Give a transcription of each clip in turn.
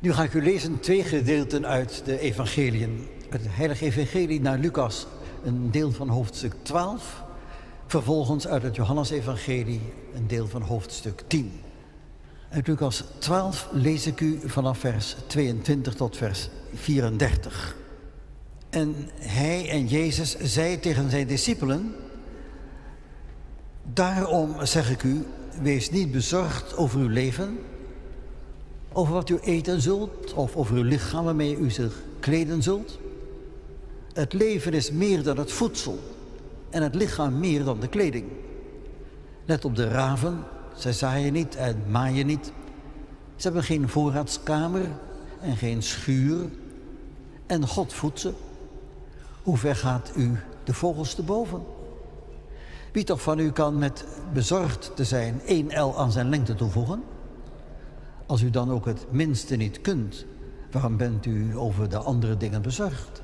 Nu ga ik u lezen twee gedeelten uit de evangeliën. Het heilige evangelie naar Lucas, een deel van hoofdstuk 12. Vervolgens uit het Johannesevangelie, een deel van hoofdstuk 10. Uit Lucas 12 lees ik u vanaf vers 22 tot vers 34. En hij en Jezus zei tegen zijn discipelen... Daarom zeg ik u, wees niet bezorgd over uw leven... over wat u eten zult of over uw lichaam waarmee u zich kleden zult. Het leven is meer dan het voedsel en het lichaam meer dan de kleding. Let op de raven, zij zaaien niet en maaien niet. Ze hebben geen voorraadskamer en geen schuur. En God voedt ze. Hoe ver gaat u de vogels te boven? Wie toch van u kan met bezorgd te zijn één L aan zijn lengte toevoegen? Als u dan ook het minste niet kunt, waarom bent u over de andere dingen bezorgd?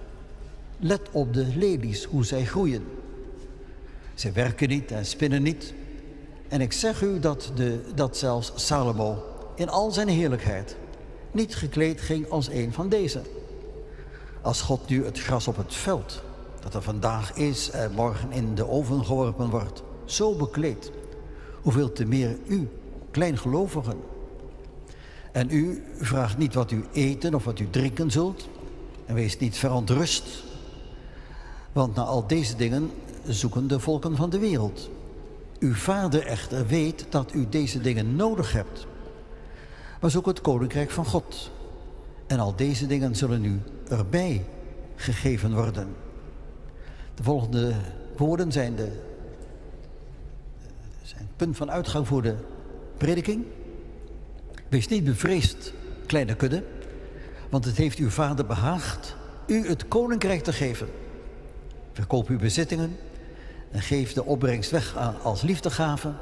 Let op de lelies, hoe zij groeien. Ze werken niet en spinnen niet. En ik zeg u dat, de, dat zelfs Salomo in al zijn heerlijkheid niet gekleed ging als een van deze. Als God nu het gras op het veld, dat er vandaag is en morgen in de oven geworpen wordt, zo bekleedt, hoeveel te meer u, kleingelovigen. En u vraagt niet wat u eten of wat u drinken zult, en wees niet verontrust, want na al deze dingen zoeken de volken van de wereld. Uw vader echter weet dat u deze dingen nodig hebt. Maar zoek het koninkrijk van God. En al deze dingen zullen u erbij gegeven worden. De volgende woorden zijn, de, zijn het punt van uitgang voor de prediking. Wees niet bevreesd, kleine kudde, want het heeft uw vader behaagd u het koninkrijk te geven. Verkoop uw bezittingen en geef de opbrengst weg als liefdegave.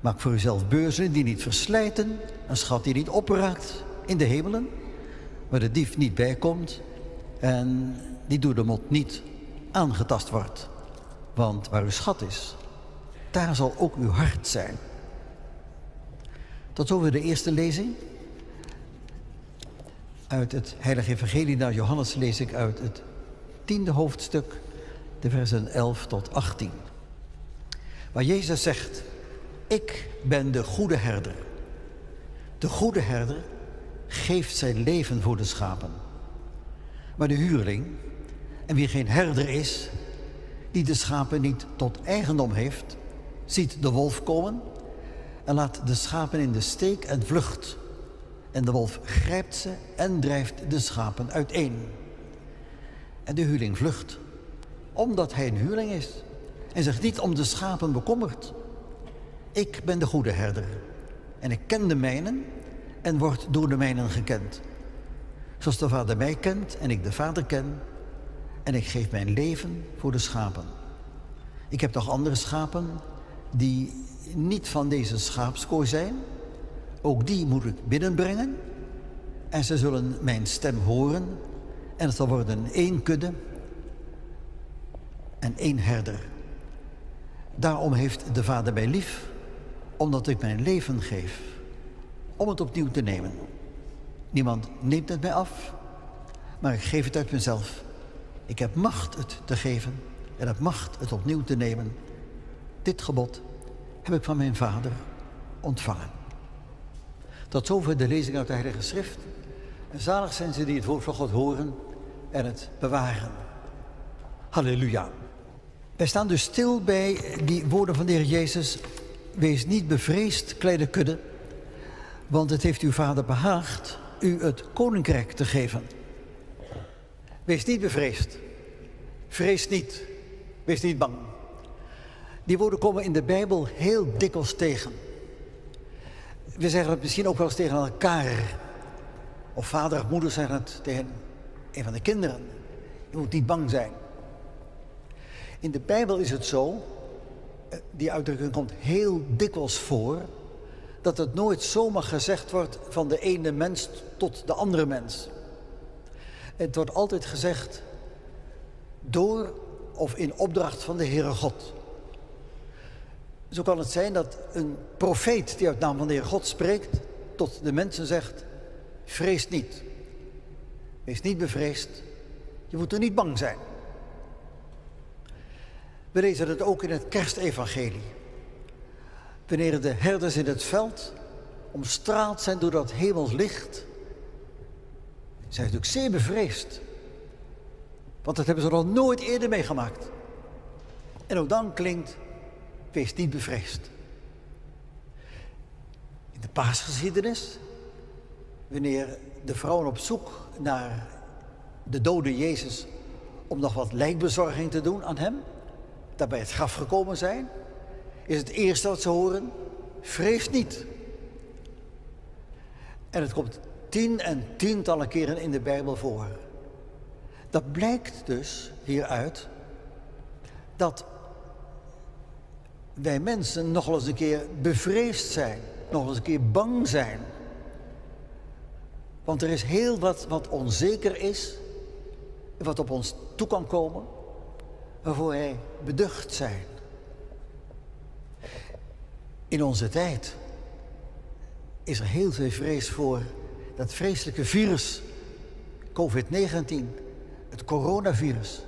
Maak voor uzelf beurzen die niet verslijten, een schat die niet opraakt in de hemelen, waar de dief niet bijkomt en die door de mot niet aangetast wordt. Want waar uw schat is, daar zal ook uw hart zijn. Tot zover de eerste lezing. Uit het Heilige Evangelie naar Johannes lees ik uit het tiende hoofdstuk, de versen 11 tot 18. Waar Jezus zegt, ik ben de goede herder. De goede herder geeft zijn leven voor de schapen. Maar de huurling, en wie geen herder is, die de schapen niet tot eigendom heeft, ziet de wolf komen en laat de schapen in de steek en vlucht. En de wolf grijpt ze en drijft de schapen uiteen. En de huurling vlucht, omdat hij een huurling is en zich niet om de schapen bekommert. Ik ben de goede herder en ik ken de mijnen en word door de mijnen gekend. Zoals de Vader mij kent en ik de Vader ken en ik geef mijn leven voor de schapen. Ik heb nog andere schapen die niet van deze schaapskooi zijn. Ook die moet ik binnenbrengen en ze zullen mijn stem horen en het zal worden één kudde en één herder. Daarom heeft de Vader mij lief, omdat ik mijn leven geef, om het opnieuw te nemen. Niemand neemt het mij af, maar ik geef het uit mezelf. Ik heb macht het te geven en heb macht het opnieuw te nemen. Dit gebod heb ik van mijn Vader ontvangen. Tot zover de lezing uit de Heilige Schrift. En zalig zijn ze die het woord van God horen en het bewaren. Halleluja. Wij staan dus stil bij die woorden van de Heer Jezus. Wees niet bevreesd, kleine kudde, want het heeft uw vader behaagd u het koninkrijk te geven. Wees niet bevreesd. Vrees niet. Wees niet bang. Die woorden komen in de Bijbel heel dikwijls tegen. We zeggen het misschien ook wel eens tegen elkaar. Of vader of moeder zeggen het tegen een van de kinderen. Je moet niet bang zijn. In de Bijbel is het zo, eh, die uitdrukking komt heel dikwijls voor, dat het nooit zomaar gezegd wordt van de ene mens tot de andere mens. Het wordt altijd gezegd door of in opdracht van de Heere God. Zo kan het zijn dat een profeet die uit naam van de Heer God spreekt, tot de mensen zegt, vrees niet. Wees niet bevreesd. Je moet er niet bang zijn. We lezen het ook in het kerstevangelie. Wanneer de herders in het veld omstraald zijn door dat hemels licht, zijn natuurlijk zeer bevreesd. Want dat hebben ze nog nooit eerder meegemaakt. En ook dan klinkt, wees niet bevreesd. In de paasgeschiedenis, wanneer de vrouwen op zoek naar de dode Jezus om nog wat lijkbezorging te doen aan hem, daarbij het graf gekomen zijn, is het eerste wat ze horen, vrees niet. En het komt tien en tientallen keren in de Bijbel voor. Dat blijkt dus hieruit dat wij mensen nog eens een keer bevreesd zijn, nog eens een keer bang zijn. Want er is heel wat wat onzeker is, wat op ons toe kan komen, waarvoor wij beducht zijn. In onze tijd is er heel veel vrees voor dat vreselijke virus, COVID-19, het coronavirus.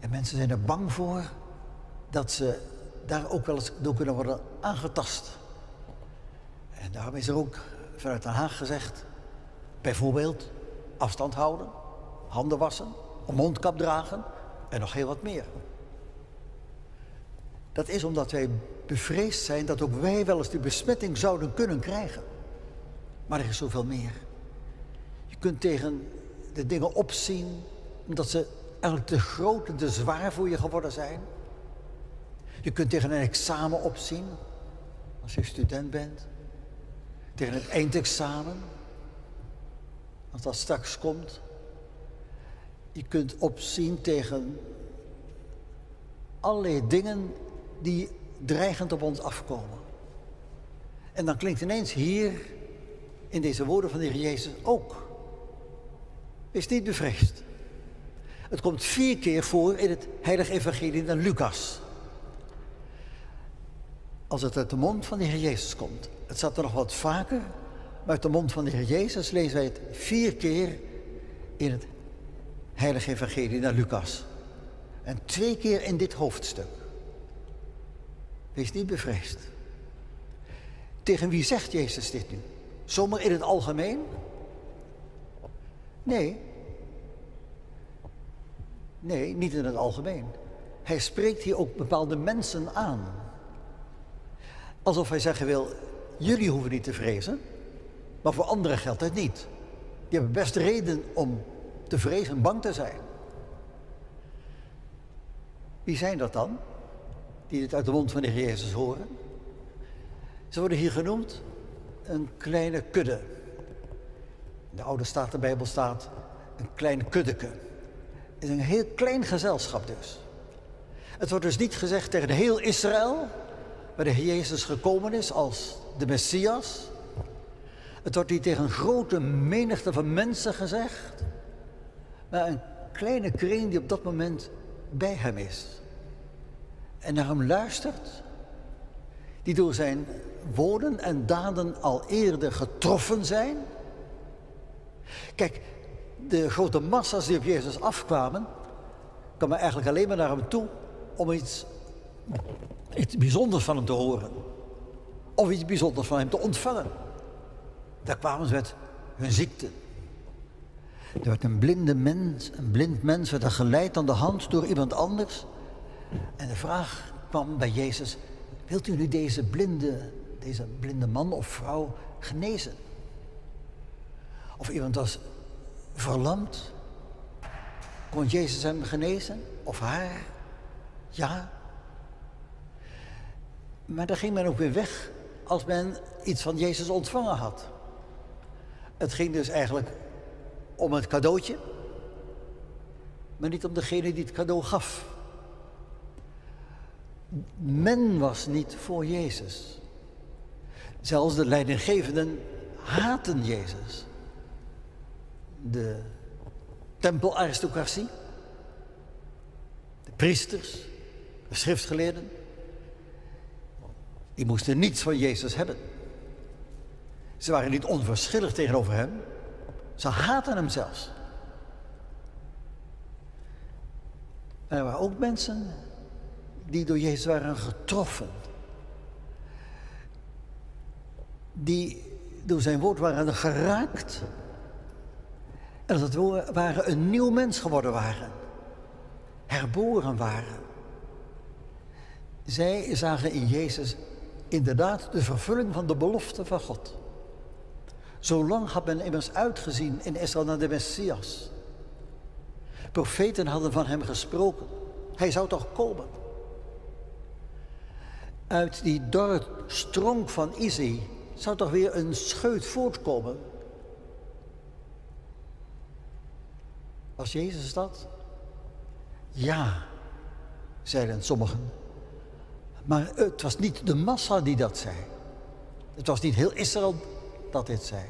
En mensen zijn er bang voor dat ze daar ook wel eens door kunnen worden aangetast. En daarom is er ook vanuit Den Haag gezegd, bijvoorbeeld afstand houden, handen wassen, een mondkap dragen en nog heel wat meer. Dat is omdat wij bevreesd zijn dat ook wij wel eens die besmetting zouden kunnen krijgen. Maar er is zoveel meer. Je kunt tegen de dingen opzien omdat ze eigenlijk te groot en te zwaar voor je geworden zijn. Je kunt tegen een examen opzien als je student bent. Tegen het eindexamen, als dat straks komt. Je kunt opzien tegen allerlei dingen die dreigend op ons afkomen. En dan klinkt ineens hier in deze woorden van de Heer Jezus ook. Wees niet bevreesd. Het komt vier keer voor in het heilige evangelie naar Lucas. Als het uit de mond van de Heer Jezus komt. Het staat er nog wat vaker, maar uit de mond van de Heer Jezus lezen wij het vier keer in het heilige evangelie naar Lucas. En twee keer in dit hoofdstuk. Wees niet bevreesd. Tegen wie zegt Jezus dit nu? Zomaar in het algemeen? Nee. Nee, niet in het algemeen. Hij spreekt hier ook bepaalde mensen aan. Alsof hij zeggen wil, jullie hoeven niet te vrezen, maar voor anderen geldt het niet. Die hebben best reden om te vrezen en bang te zijn. Wie zijn dat dan? Die dit uit de mond van de Heer Jezus horen? Ze worden hier genoemd een kleine kudde. In de oude de Bijbel staat, een klein kuddeke. Het is een heel klein gezelschap dus. Het wordt dus niet gezegd tegen heel Israël, waar de Jezus gekomen is als de Messias. Het wordt niet tegen een grote menigte van mensen gezegd, maar een kleine kring die op dat moment bij hem is. En naar hem luistert, die door zijn woorden en daden al eerder getroffen zijn. Kijk, de grote massa's die op Jezus afkwamen, kwamen eigenlijk alleen maar naar hem toe om iets, iets bijzonders van hem te horen. Of iets bijzonders van hem te ontvangen. Daar kwamen ze met hun ziekte. Er werd een blinde mens, een blind mens werd er geleid aan de hand door iemand anders. En de vraag kwam bij Jezus, wilt u nu deze blinde, deze blinde man of vrouw genezen? Of iemand was verlamd. Kon Jezus hem genezen? Of haar? Ja. Maar dan ging men ook weer weg als men iets van Jezus ontvangen had. Het ging dus eigenlijk om het cadeautje, maar niet om degene die het cadeau gaf. Men was niet voor Jezus. Zelfs de leidinggevenden haten Jezus. De tempelaristocratie, de priesters, de schriftgeleerden, die moesten niets van Jezus hebben. Ze waren niet onverschillig tegenover hem. Ze haatten hem zelfs. er waren ook mensen die door Jezus waren getroffen. Die door zijn woord waren geraakt. En dat het waren een nieuw mens geworden waren. Herboren waren. Zij zagen in Jezus inderdaad de vervulling van de belofte van God. Zo lang had men immers uitgezien in Israël naar de Messias. Profeten hadden van hem gesproken. Hij zou toch komen? Uit die dorre stronk van Izzy zou toch weer een scheut voortkomen? Was Jezus dat? Ja, zeiden sommigen. Maar het was niet de massa die dat zei. Het was niet heel Israël dat dit zei.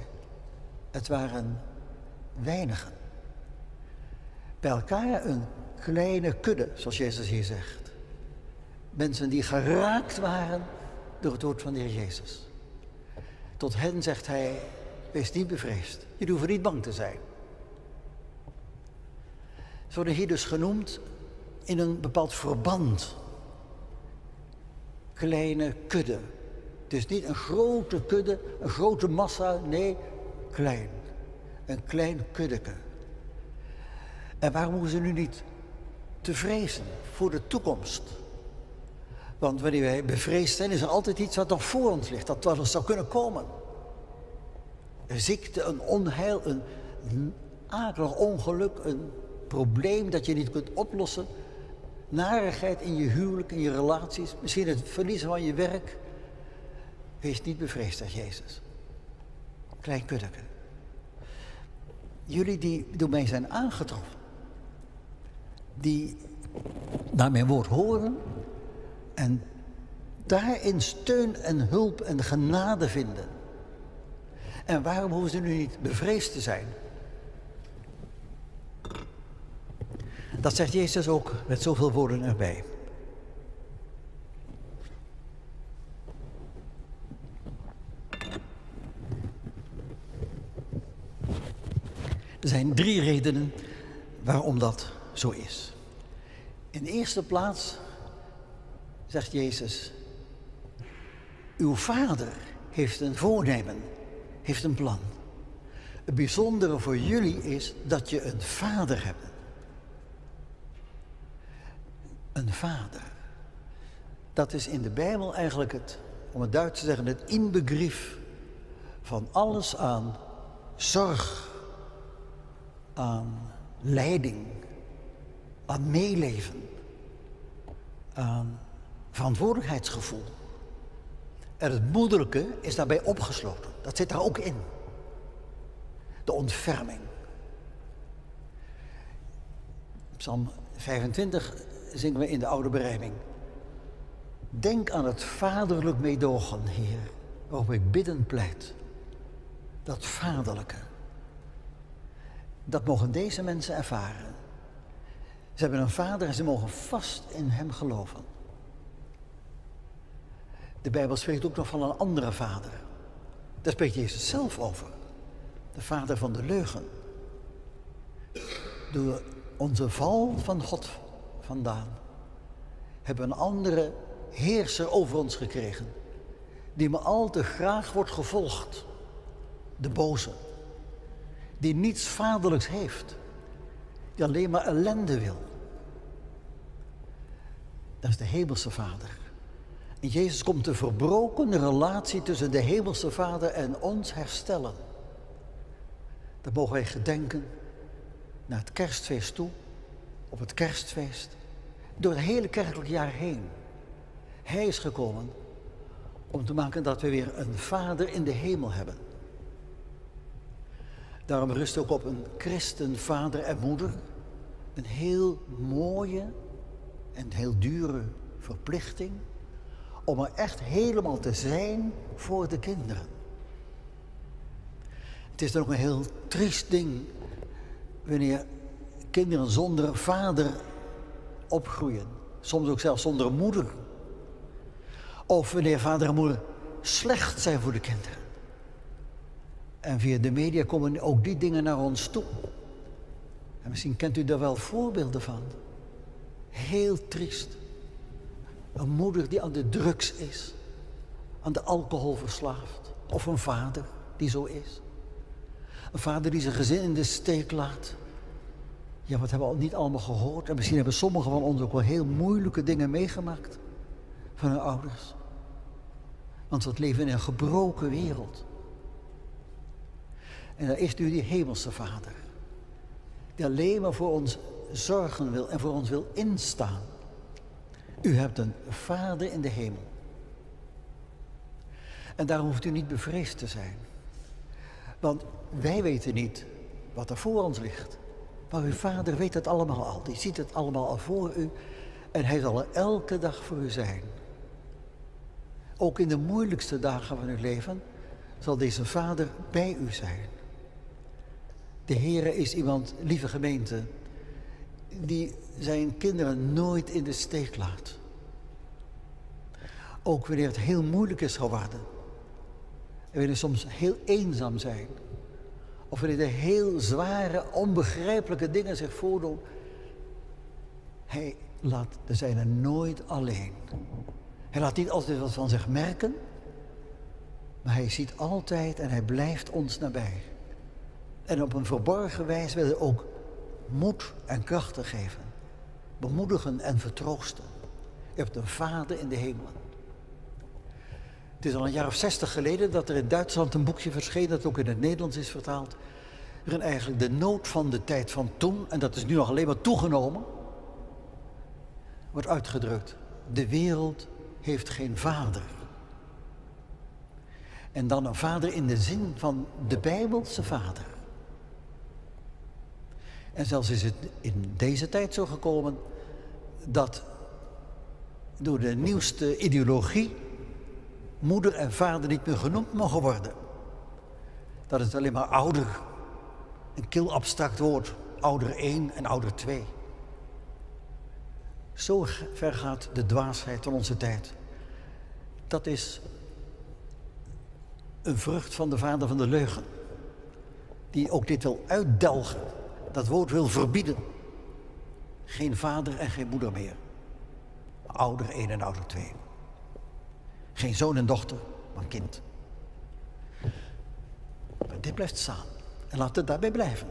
Het waren weinigen. Bij elkaar een kleine kudde, zoals Jezus hier zegt. Mensen die geraakt waren door het woord van de Heer Jezus. Tot hen zegt hij, wees niet bevreesd. Je hoeft niet bang te zijn. Ze worden hier dus genoemd in een bepaald verband. Kleine kudde. Het is niet een grote kudde, een grote massa, nee, klein. Een klein kuddeke. En waarom hoeven ze nu niet te vrezen voor de toekomst? Want wanneer wij bevreesd zijn, is er altijd iets wat nog voor ons ligt, dat wel zou kunnen komen. Een ziekte, een onheil, een akelig ongeluk, een probleem dat je niet kunt oplossen. Narigheid in je huwelijk, in je relaties, misschien het verliezen van je werk. Wees niet bevreesd, zegt Jezus. Klein kuddeke. Jullie die door mij zijn aangetroffen, die naar mijn woord horen en daarin steun en hulp en genade vinden. En waarom hoeven ze nu niet bevreesd te zijn? Dat zegt Jezus ook met zoveel woorden erbij. Er zijn drie redenen waarom dat zo is. In de eerste plaats zegt Jezus, uw vader heeft een voornemen, heeft een plan. Het bijzondere voor jullie is dat je een vader hebt. Een vader. Dat is in de Bijbel eigenlijk het, om het Duits te zeggen, het inbegrief van alles aan zorg, aan leiding, aan meeleven, aan verantwoordelijkheidsgevoel. En het moederlijke is daarbij opgesloten. Dat zit daar ook in. De ontferming. Psalm 25 zingen we in de oude berijming. Denk aan het vaderlijk meedogen, Heer, waarop ik bidden pleit. Dat vaderlijke. Dat mogen deze mensen ervaren. Ze hebben een vader en ze mogen vast in hem geloven. De Bijbel spreekt ook nog van een andere vader. Daar spreekt Jezus zelf over. De vader van de leugen. Door onze val van God vandaan hebben een andere heerser over ons gekregen. Die me al te graag wordt gevolgd. De boze die niets vaderlijks heeft, die alleen maar ellende wil. Dat is de hemelse vader. En Jezus komt de verbroken relatie tussen de hemelse vader en ons herstellen. Dat mogen wij gedenken naar het kerstfeest toe, op het kerstfeest, door het hele kerkelijk jaar heen. Hij is gekomen om te maken dat we weer een vader in de hemel hebben. Daarom rust ook op een christen vader en moeder een heel mooie en heel dure verplichting om er echt helemaal te zijn voor de kinderen. Het is dan ook een heel triest ding wanneer kinderen zonder vader opgroeien. Soms ook zelfs zonder moeder. Of wanneer vader en moeder slecht zijn voor de kinderen. En via de media komen ook die dingen naar ons toe. En misschien kent u daar wel voorbeelden van. Heel triest. Een moeder die aan de drugs is, aan de alcohol verslaafd. Of een vader die zo is. Een vader die zijn gezin in de steek laat. Ja, wat hebben we al niet allemaal gehoord? En misschien hebben sommigen van ons ook wel heel moeilijke dingen meegemaakt van hun ouders. Want we leven in een gebroken wereld. En daar is nu die hemelse vader. Die alleen maar voor ons zorgen wil en voor ons wil instaan. U hebt een vader in de hemel. En daarom hoeft u niet bevreesd te zijn. Want wij weten niet wat er voor ons ligt. Maar uw vader weet het allemaal al. Die ziet het allemaal al voor u. En hij zal er elke dag voor u zijn. Ook in de moeilijkste dagen van uw leven zal deze vader bij u zijn. De Heere is iemand, lieve gemeente, die zijn kinderen nooit in de steek laat. Ook wanneer het heel moeilijk is geworden. En wanneer soms heel eenzaam zijn. Of wanneer er heel zware, onbegrijpelijke dingen zich voordoen. Hij laat de zijne nooit alleen. Hij laat niet altijd wat van zich merken. Maar hij ziet altijd en hij blijft ons nabij. En op een verborgen wijze wil hij ook moed en krachten geven. Bemoedigen en vertroosten. Je hebt een vader in de hemelen. Het is al een jaar of zestig geleden dat er in Duitsland een boekje verscheen, dat ook in het Nederlands is vertaald. Waarin eigenlijk de nood van de tijd van toen, en dat is nu nog alleen maar toegenomen, wordt uitgedrukt. De wereld heeft geen vader. En dan een vader in de zin van de Bijbelse vader. En zelfs is het in deze tijd zo gekomen dat door de nieuwste ideologie moeder en vader niet meer genoemd mogen worden. Dat het alleen maar ouder, een kil abstract woord, ouder 1 en ouder 2. Zo ver gaat de dwaasheid van onze tijd. Dat is een vrucht van de vader van de leugen. Die ook dit wil uitdelgen. Dat woord wil verbieden. Geen vader en geen moeder meer. Ouder één en ouder twee. Geen zoon en dochter, maar kind. Maar dit blijft staan. En laat het daarbij blijven.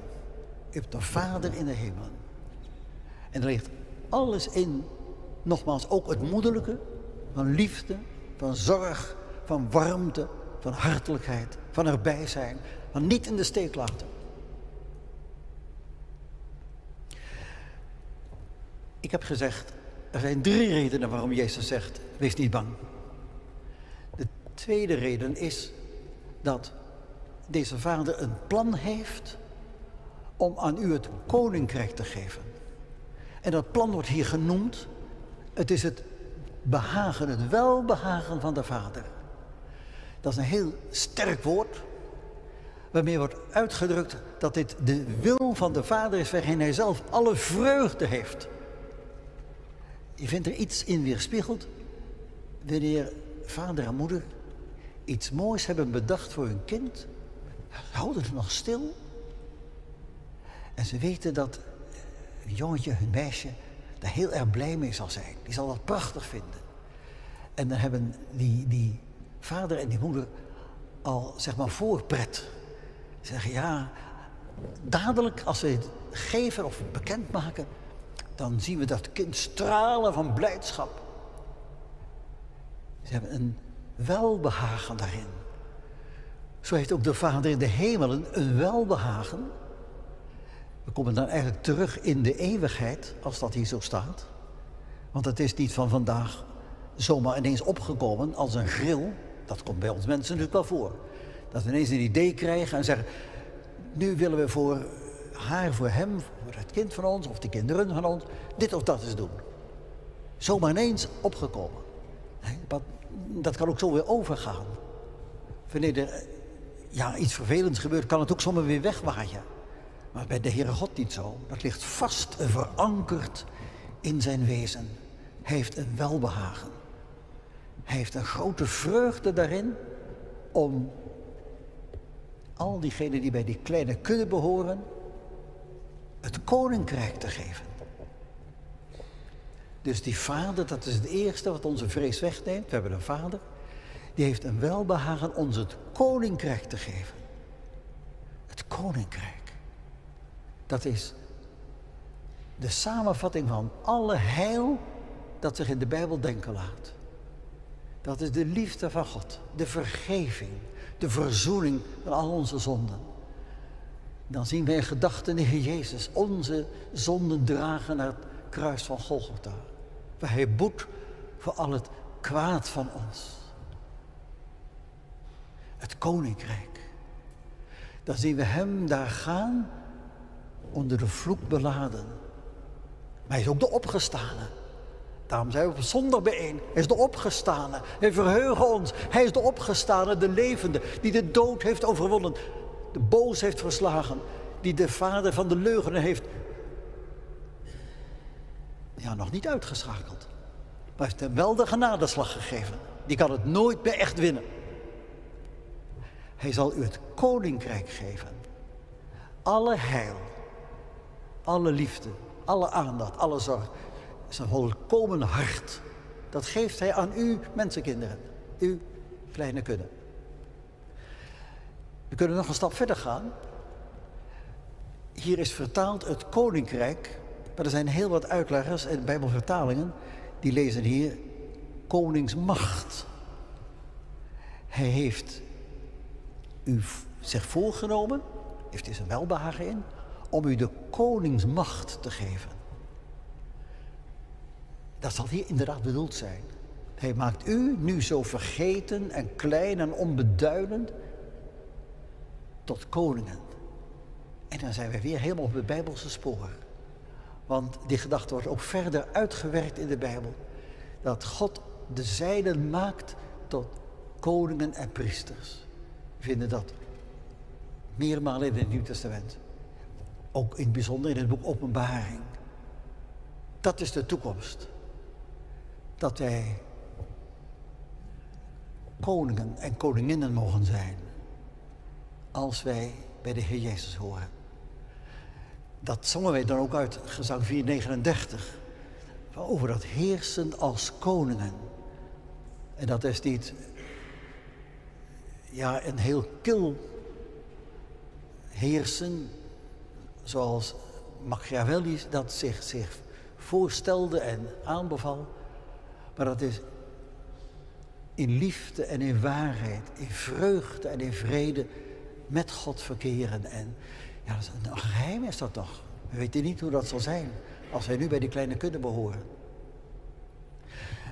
U hebt een vader in de hemel. En er ligt alles in, nogmaals, ook het moederlijke, van liefde, van zorg, van warmte, van hartelijkheid, van erbij zijn, van niet in de steek laten. Ik heb gezegd, er zijn drie redenen waarom Jezus zegt, wees niet bang. De tweede reden is dat deze vader een plan heeft om aan u het koninkrijk te geven. En dat plan wordt hier genoemd. Het is het behagen, het welbehagen van de Vader. Dat is een heel sterk woord, waarmee wordt uitgedrukt dat dit de wil van de Vader is waarin hij zelf alle vreugde heeft. Je vindt er iets in weerspiegeld wanneer vader en moeder iets moois hebben bedacht voor hun kind. Houden het nog stil. En ze weten dat een jongetje, hun meisje, daar heel erg blij mee zal zijn. Die zal dat prachtig vinden. En dan hebben die, die vader en die moeder al, zeg maar, voorpret. Ze zeggen, ja, dadelijk als we het geven of bekendmaken, dan zien we dat kind stralen van blijdschap. Ze hebben een welbehagen daarin. Zo heeft ook de Vader in de hemelen een welbehagen we komen dan eigenlijk terug in de eeuwigheid, als dat hier zo staat. Want het is niet van vandaag zomaar ineens opgekomen als een grill. Dat komt bij ons mensen natuurlijk wel voor. Dat we ineens een idee krijgen en zeggen... nu willen we voor haar, voor hem, voor het kind van ons... of de kinderen van ons, dit of dat eens doen. Zomaar ineens opgekomen. Dat kan ook zo weer overgaan. Wanneer er ja, iets vervelends gebeurt, kan het ook zomaar weer wegwaaien. Maar bij de Heere God niet zo. Dat ligt vast en verankerd in zijn wezen. Hij heeft een welbehagen. Hij heeft een grote vreugde daarin om al diegenen die bij die kleine kudde behoren, het koninkrijk te geven. Dus die vader, dat is het eerste wat onze vrees wegneemt. We hebben een vader, die heeft een welbehagen ons het koninkrijk te geven. Het koninkrijk. Dat is de samenvatting van alle heil dat zich in de Bijbel denken laat. Dat is de liefde van God, de vergeving, de verzoening van al onze zonden. Dan zien wij in gedachten Heer Jezus onze zonden dragen naar het kruis van Golgotha. Hij boet voor al het kwaad van ons. Het koninkrijk. Dan zien we Hem daar gaan onder de vloek beladen. Maar Hij is ook de opgestane. Daarom zijn we op zondag bijeen. Hij is de opgestane. Hij verheugen ons. Hij is de opgestane, de levende, die de dood heeft overwonnen. De boos heeft verslagen. Die de vader van de leugen heeft. Ja, nog niet uitgeschakeld. Maar heeft hem wel de genadeslag gegeven. Die kan het nooit meer echt winnen. Hij zal u het koninkrijk geven. Alle heil, alle liefde, alle aandacht, alle zorg zijn volkomen hart. Dat geeft hij aan u, mensenkinderen, uw kleine kudde. We kunnen nog een stap verder gaan. Hier is vertaald het koninkrijk, maar er zijn heel wat uitleggers en bijbelvertalingen die lezen hier koningsmacht. Hij heeft u zich voorgenomen, heeft hij zijn welbehagen in, om u de koningsmacht te geven. Dat zal hier inderdaad bedoeld zijn. Hij maakt u nu zo vergeten en klein en onbeduidend tot koningen. En dan zijn we weer helemaal op het Bijbelse spoor. Want die gedachte wordt ook verder uitgewerkt in de Bijbel. Dat God de zijden maakt tot koningen en priesters. We vinden dat meermalen in het Nieuw Testament. Ook in het bijzonder in het boek Openbaring. Dat is de toekomst dat wij koningen en koninginnen mogen zijn als wij bij de Heer Jezus horen. Dat zongen wij dan ook uit gezang 439 over dat heersen als koningen. En dat is niet ja, een heel kil heersen zoals Machiavelli dat zich, zich voorstelde en aanbeval. Maar dat is in liefde en in waarheid, in vreugde en in vrede met God verkeren. En ja, een geheim is dat toch? We weten niet hoe dat zal zijn als wij nu bij die kleine kudde behoren.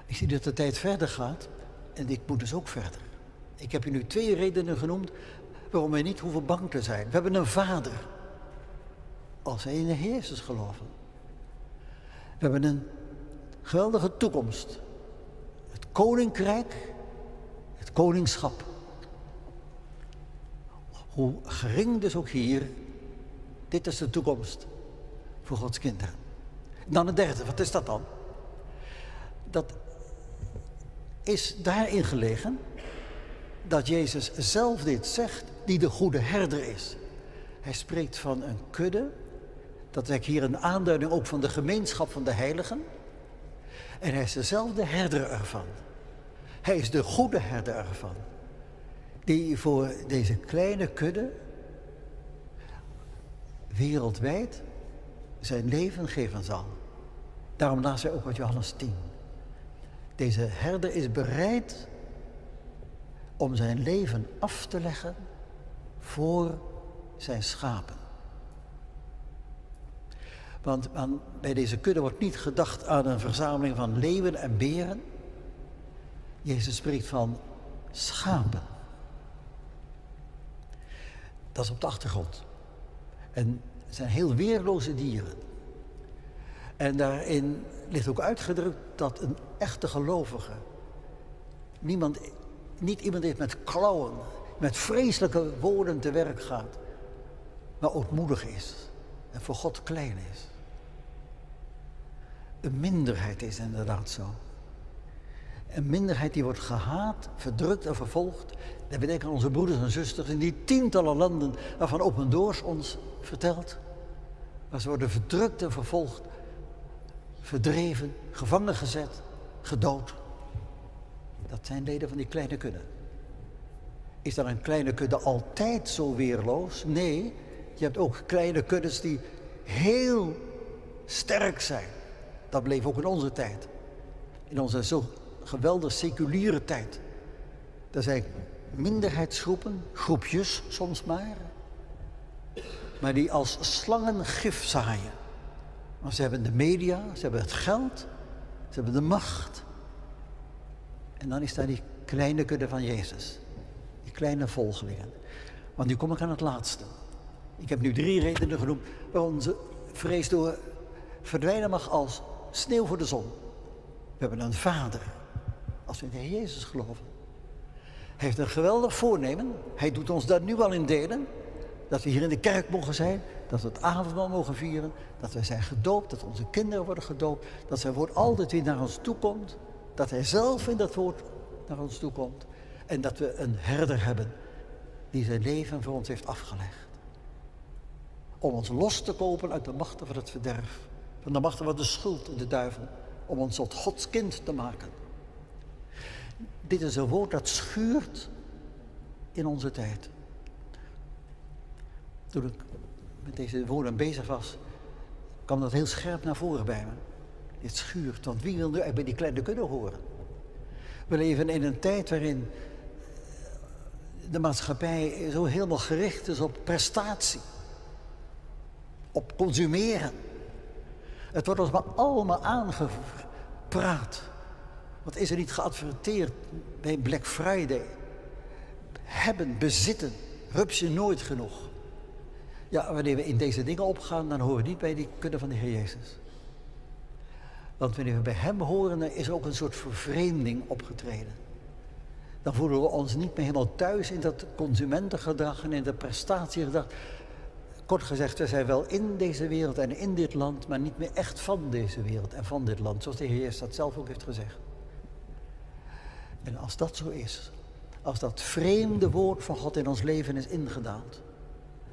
Ik zie dat de tijd verder gaat en ik moet dus ook verder. Ik heb je nu twee redenen genoemd waarom wij niet hoeven bang te zijn. We hebben een vader. Als wij in de Heersers geloven. We hebben een geweldige toekomst koninkrijk, het koningschap. Hoe gering dus ook hier, dit is de toekomst voor Gods kinderen. Dan het derde, wat is dat dan? Dat is daarin gelegen dat Jezus zelf dit zegt, die de goede herder is. Hij spreekt van een kudde, dat is hier een aanduiding ook van de gemeenschap van de heiligen. En hij is dezelfde herder ervan. Hij is de goede herder ervan. Die voor deze kleine kudde wereldwijd zijn leven geven zal. Daarom laat hij ook uit Johannes 10. Deze herder is bereid om zijn leven af te leggen voor zijn schapen. Want bij deze kudde wordt niet gedacht aan een verzameling van leeuwen en beren. Jezus spreekt van schapen. Dat is op de achtergrond. En het zijn heel weerloze dieren. En daarin ligt ook uitgedrukt dat een echte gelovige niemand, niet iemand is met klauwen, met vreselijke woorden te werk gaat, maar ootmoedig is en voor God klein is. Een minderheid is inderdaad zo. Een minderheid die wordt gehaat, verdrukt en vervolgd. Dat bedenken onze broeders en zusters in die tientallen landen waarvan Open Doors ons vertelt. Waar ze worden verdrukt en vervolgd, verdreven, gevangen gezet, gedood. Dat zijn leden van die kleine kudde. Is dan een kleine kudde altijd zo weerloos? Nee, je hebt ook kleine kuddes die heel sterk zijn. Dat bleef ook in onze tijd. In onze zo geweldig seculiere tijd. Er zijn minderheidsgroepen, groepjes soms maar, maar die als slangen gif zaaien. Want ze hebben de media, ze hebben het geld, ze hebben de macht. En dan is daar die kleine kudde van Jezus, die kleine volgelingen. Want nu kom ik aan het laatste. Ik heb nu drie redenen genoemd waarom ze vrees door verdwijnen mag als sneeuw voor de zon. We hebben een vader, als we in de Heer Jezus geloven. Hij heeft een geweldig voornemen. Hij doet ons daar nu al in delen. Dat we hier in de kerk mogen zijn. Dat we het avondmaal mogen vieren. Dat wij zijn gedoopt. Dat onze kinderen worden gedoopt. Dat zijn woord altijd weer naar ons toe komt. Dat hij zelf in dat woord naar ons toe komt. En dat we een herder hebben die zijn leven voor ons heeft afgelegd. Om ons los te kopen uit de machten van het verderf. Van de machten van de schuld en de duivel. Om ons tot Gods kind te maken. Dit is een woord dat schuurt in onze tijd. Toen ik met deze woorden bezig was, kwam dat heel scherp naar voren bij me. Dit schuurt, want wie wil nu bij die kleine kunnen horen? We leven in een tijd waarin de maatschappij zo helemaal gericht is op prestatie, op consumeren. Het wordt ons maar allemaal aangepraat. Wat is er niet geadverteerd bij Black Friday? Hebben, bezitten, rupsje nooit genoeg. Ja, wanneer we in deze dingen opgaan, dan horen we niet bij die kudde van de Heer Jezus. Want wanneer we bij Hem horen, dan is er ook een soort vervreemding opgetreden. Dan voelen we ons niet meer helemaal thuis in dat consumentengedrag en in dat prestatiegedrag. Kort gezegd, we zijn wel in deze wereld en in dit land, maar niet meer echt van deze wereld en van dit land, zoals de Heer Jezus dat zelf ook heeft gezegd. En als dat zo is, als dat vreemde woord van God in ons leven is ingedaald,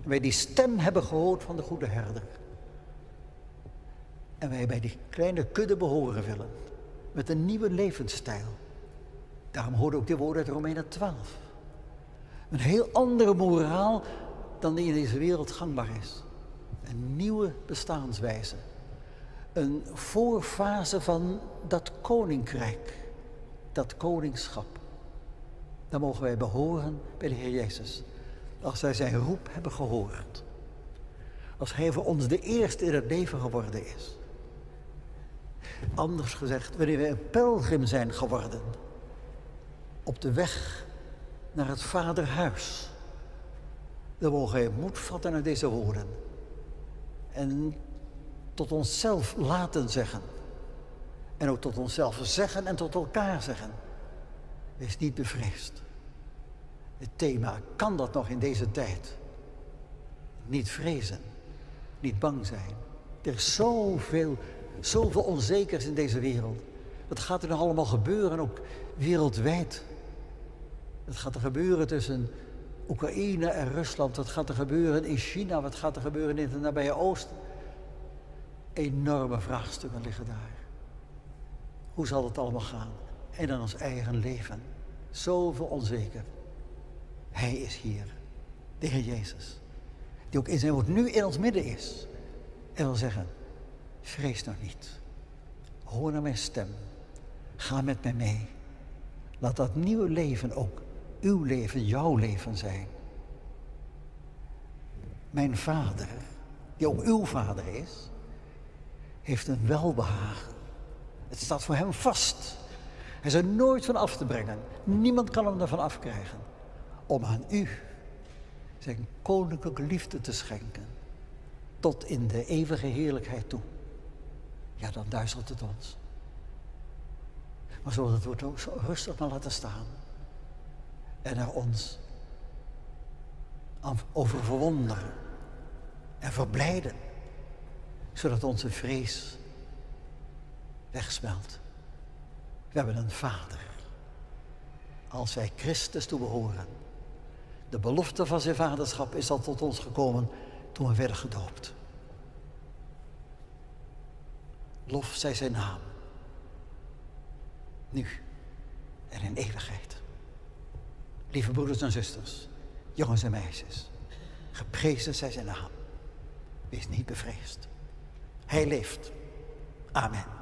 en wij die stem hebben gehoord van de goede herder, en wij bij die kleine kudde behoren willen, met een nieuwe levensstijl. Daarom hoorde ook dit woord uit Romeinen 12. Een heel andere moraal dan die in deze wereld gangbaar is. Een nieuwe bestaanswijze. Een voorfase van dat koninkrijk dat koningschap. Dan mogen wij behoren bij de Heer Jezus. Als wij zijn roep hebben gehoord. Als Hij voor ons de eerste in het leven geworden is. Anders gezegd, wanneer wij een pelgrim zijn geworden. Op de weg naar het vaderhuis. Dan mogen wij moed vatten naar deze woorden. En tot onszelf laten zeggen. En ook tot onszelf zeggen en tot elkaar zeggen. Wees niet bevreesd. Het thema, kan dat nog in deze tijd? Niet vrezen, niet bang zijn. Er is zoveel, zoveel onzekers in deze wereld. Wat gaat er nog allemaal gebeuren, ook wereldwijd? Wat gaat er gebeuren tussen Oekraïne en Rusland? Wat gaat er gebeuren in China? Wat gaat er gebeuren in het nabije Oosten? Enorme vraagstukken liggen daar. Hoe zal het allemaal gaan? En in ons eigen leven. Zoveel onzeker. Hij is hier. De Heer Jezus. Die ook in zijn woord nu in ons midden is. En wil zeggen, vrees nou niet. Hoor naar mijn stem. Ga met mij mee. Laat dat nieuwe leven ook uw leven, jouw leven zijn. Mijn vader, die ook uw vader is, heeft een welbehagen het staat voor hem vast. Hij is er nooit van af te brengen. Niemand kan hem ervan afkrijgen. Om aan u zijn koninklijke liefde te schenken. Tot in de eeuwige heerlijkheid toe. Ja, dan duizelt het ons. Maar zullen we het woord rustig maar laten staan. En er ons over verwonderen. En verblijden. Zodat onze vrees wegsmelt. We hebben een Vader. Als wij Christus toebehoren. De belofte van zijn vaderschap is al tot ons gekomen toen we werden gedoopt. Lof zij zijn naam. Nu en in eeuwigheid. Lieve broeders en zusters, jongens en meisjes, geprezen zij zijn naam. Wees niet bevreesd. Hij leeft. Amen.